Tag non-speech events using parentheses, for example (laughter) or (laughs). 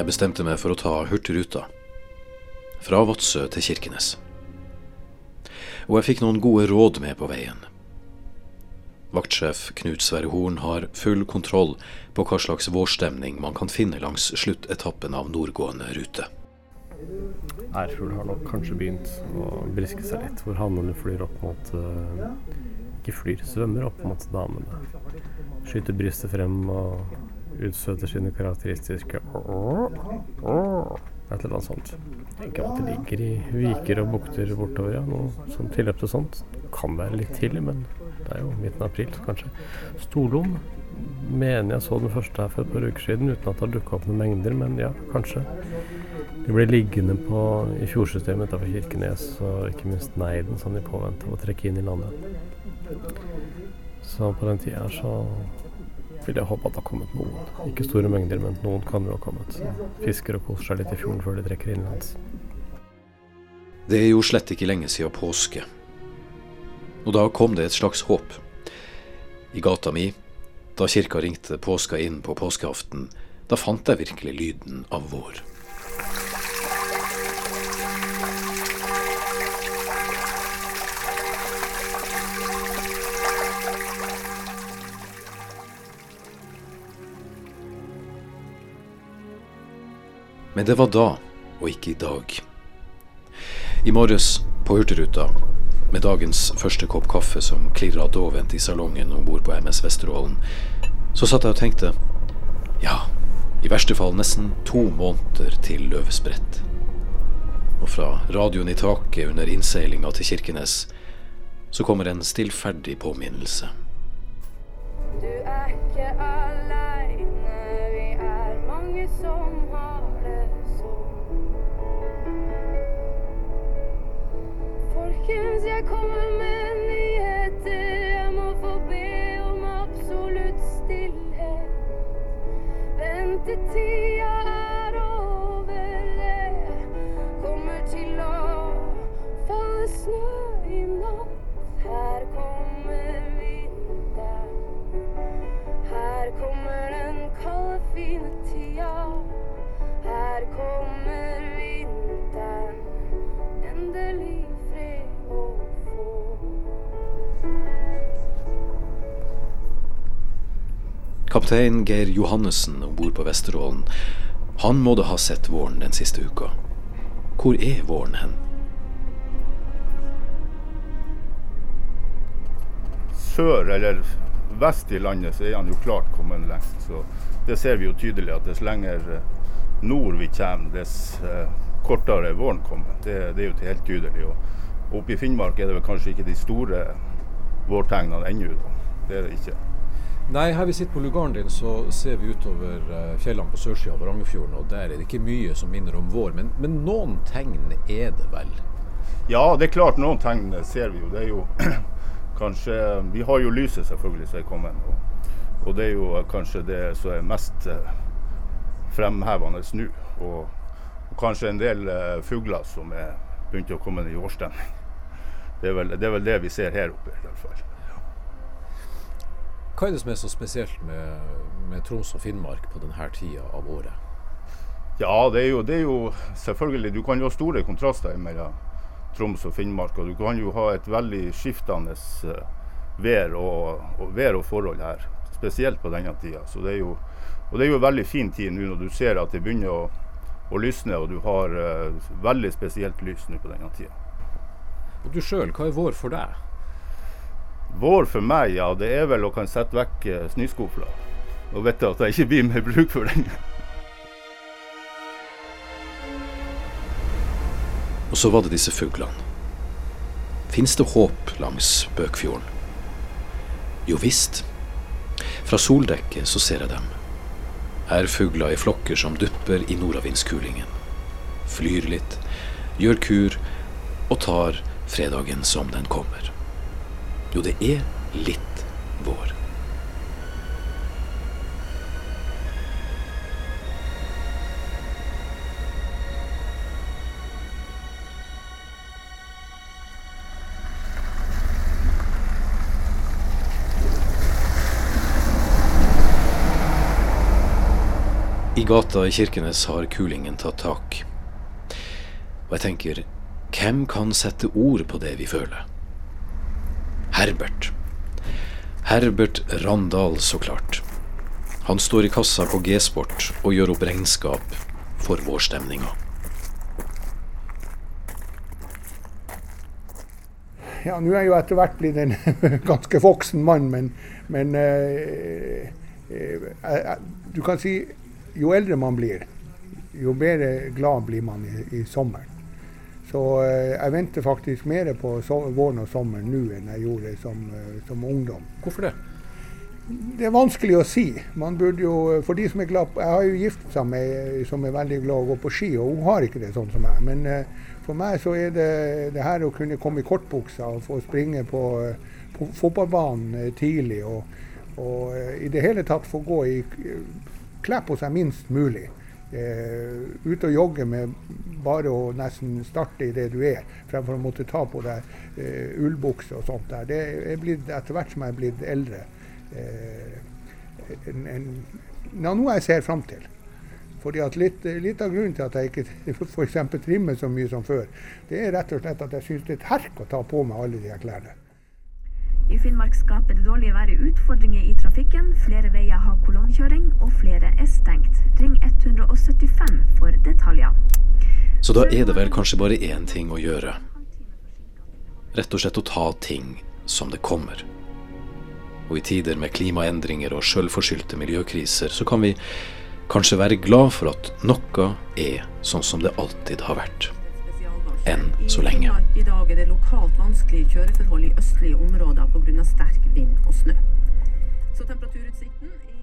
Jeg bestemte meg for å ta Hurtigruta. Fra Vadsø til Kirkenes. Og jeg fikk noen gode råd med på veien. Vaktsjef Knut Sverre Horn har full kontroll på hva slags vårstemning man kan finne langs sluttetappen av nordgående rute. Ærfugl har nok kanskje begynt å briske seg litt, hvor hannene flyr opp mot uh, Ikke flyr, svømmer opp mot damene. Skyter brystet frem og utstøter sine karakteristiske et eller annet sånt. Tenker at det ligger i viker og bukter bortover, ja. Noe sånn tilløp til sånt. Kan være litt tidlig, men det er jo midten av april, så kanskje. Storlom mener jeg så den første her for et par uker siden, uten at det har dukka opp noen mengder, men ja, kanskje. De ble liggende på, i fjordsystemet utenfor Kirkenes, og ikke minst Neiden, som de påventa å trekke inn i landet. Så på den tida så vil jeg håpe at det har kommet noen. Ikke store mengder, men noen kan jo ha kommet. Fisker og koser seg litt i fjorden før de trekker innenlands. Det er jo slett ikke lenge siden påske. Og da kom det et slags håp. I gata mi, da kirka ringte påska inn på påskeaften, da fant jeg virkelig lyden av vår. Men det var da, og ikke i dag. I morges, på Hurtigruta, med dagens første kopp kaffe som klirra dovent i salongen om bord på MS Vesterålen, så satt jeg og tenkte ja, i verste fall nesten to måneder til løvsprett. Og fra radioen i taket under innseilinga til Kirkenes så kommer en stillferdig påminnelse. Du er ikke aleine, vi er mange som har. Folkens, jeg kommer med nyheter. Jeg må få be om absolutt stillhet. Ventetida er over, det kommer til å falle snø i natt. Her kommer vinteren. Her kommer den kalde, fine tida. Kaptein Geir Johannessen om bord på Vesterålen, han må da ha sett våren den siste uka. Hvor er våren hen? sør eller vest i landet så er han jo klart kommet lengst. Så det ser vi jo tydelig at dess lenger eh, nord vi kommer, dess eh, kortere er våren kommer. Det, det er jo helt tydelig. Og oppe i Finnmark er det vel kanskje ikke de store vårtegnene ennå. Det er det ikke. Nei, her vi sitter på lugaren din, så ser vi utover eh, fjellene på sørsida av Varangerfjorden, og der er det ikke mye som minner om vår. Men, men noen tegn er det vel? Ja, det er klart noen tegn ser vi jo. Det er jo (clears throat) kanskje Vi har jo lyset selvfølgelig som er kommet. Og, og det er jo kanskje det som er mest eh, fremhevende nå. Og, og kanskje en del eh, fugler som er begynt å komme i årsstemning. Det det er vel det vi ser her oppe, i hvert fall. Hva er det som er så spesielt med, med Troms og Finnmark på denne tida av året? Ja, det er, jo, det er jo selvfølgelig Du kan jo ha store kontraster mellom Troms og Finnmark. Og du kan jo ha et veldig skiftende eh, vær og, og, vær og forhold her. Spesielt på denne tida. Så det er jo, og det er jo en veldig fin tid nå når du ser at det begynner å, å lysne, og du har uh, veldig spesielt lys nå på denne tida. Og du sjøl, hva er vår for deg? Vår for meg, ja, det er vel å kan sette vekk uh, snøskufla. Og vite at det ikke blir mer bruk for den. Og så var det disse fuglene. Fins det håp langs Bøkfjorden? Jo visst. Fra soldekket så ser jeg dem. Ærfugler i flokker som dupper i nordavindskulingen. Flyr litt, gjør kur og tar fredagen som den kommer. Jo, det er litt vår. I gata i Kirkenes har kulingen tatt tak. Og jeg tenker, hvem kan sette ord på det vi føler? Herbert. Herbert Randal, så klart. Han står i kassa på G-sport og gjør opp regnskap for vårstemninga. Ja, nå er jeg jo etter hvert blitt en (laughs) ganske voksen mann, men, men eh, eh, eh, du kan si jo eldre man blir, jo bedre glad blir man i, i sommeren. Så eh, jeg venter faktisk mer på våren og sommeren nå enn jeg gjorde som, eh, som ungdom. Hvorfor det? Det er vanskelig å si. Man burde jo, for de som er glad, Jeg har jo gift seg med som er veldig glad i å gå på ski, og hun har ikke det sånn som meg. Men eh, for meg så er det det her å kunne komme i kortbuksa og få springe på, på fotballbanen tidlig, og, og i det hele tatt få gå i Kle på seg minst mulig. Eh, ut og jogge med bare å nesten starte i det du er, fremfor å måtte ta på deg eh, ullbukse og sånt. der. Det er blitt, etter hvert som jeg er blitt eldre, eh, en, en, ja, noe jeg ser fram til. Fordi at litt, litt av grunnen til at jeg ikke (laughs) f.eks. trimmer så mye som før, det er rett og slett at jeg syns det er et herk å ta på meg alle de klærne. I Finnmark skaper det dårlige været utfordringer i trafikken. Flere veier har kolonnekjøring, og flere er stengt. Så da er det vel kanskje bare én ting å gjøre. Rett og slett å ta ting som det kommer. Og i tider med klimaendringer og sjølforskyldte miljøkriser, så kan vi kanskje være glad for at noe er sånn som det alltid har vært. Enn så lenge. I dag er det lokalt vanskelige kjøreforhold i østlige områder pga. sterk vind og snø. Så temperaturutsikten i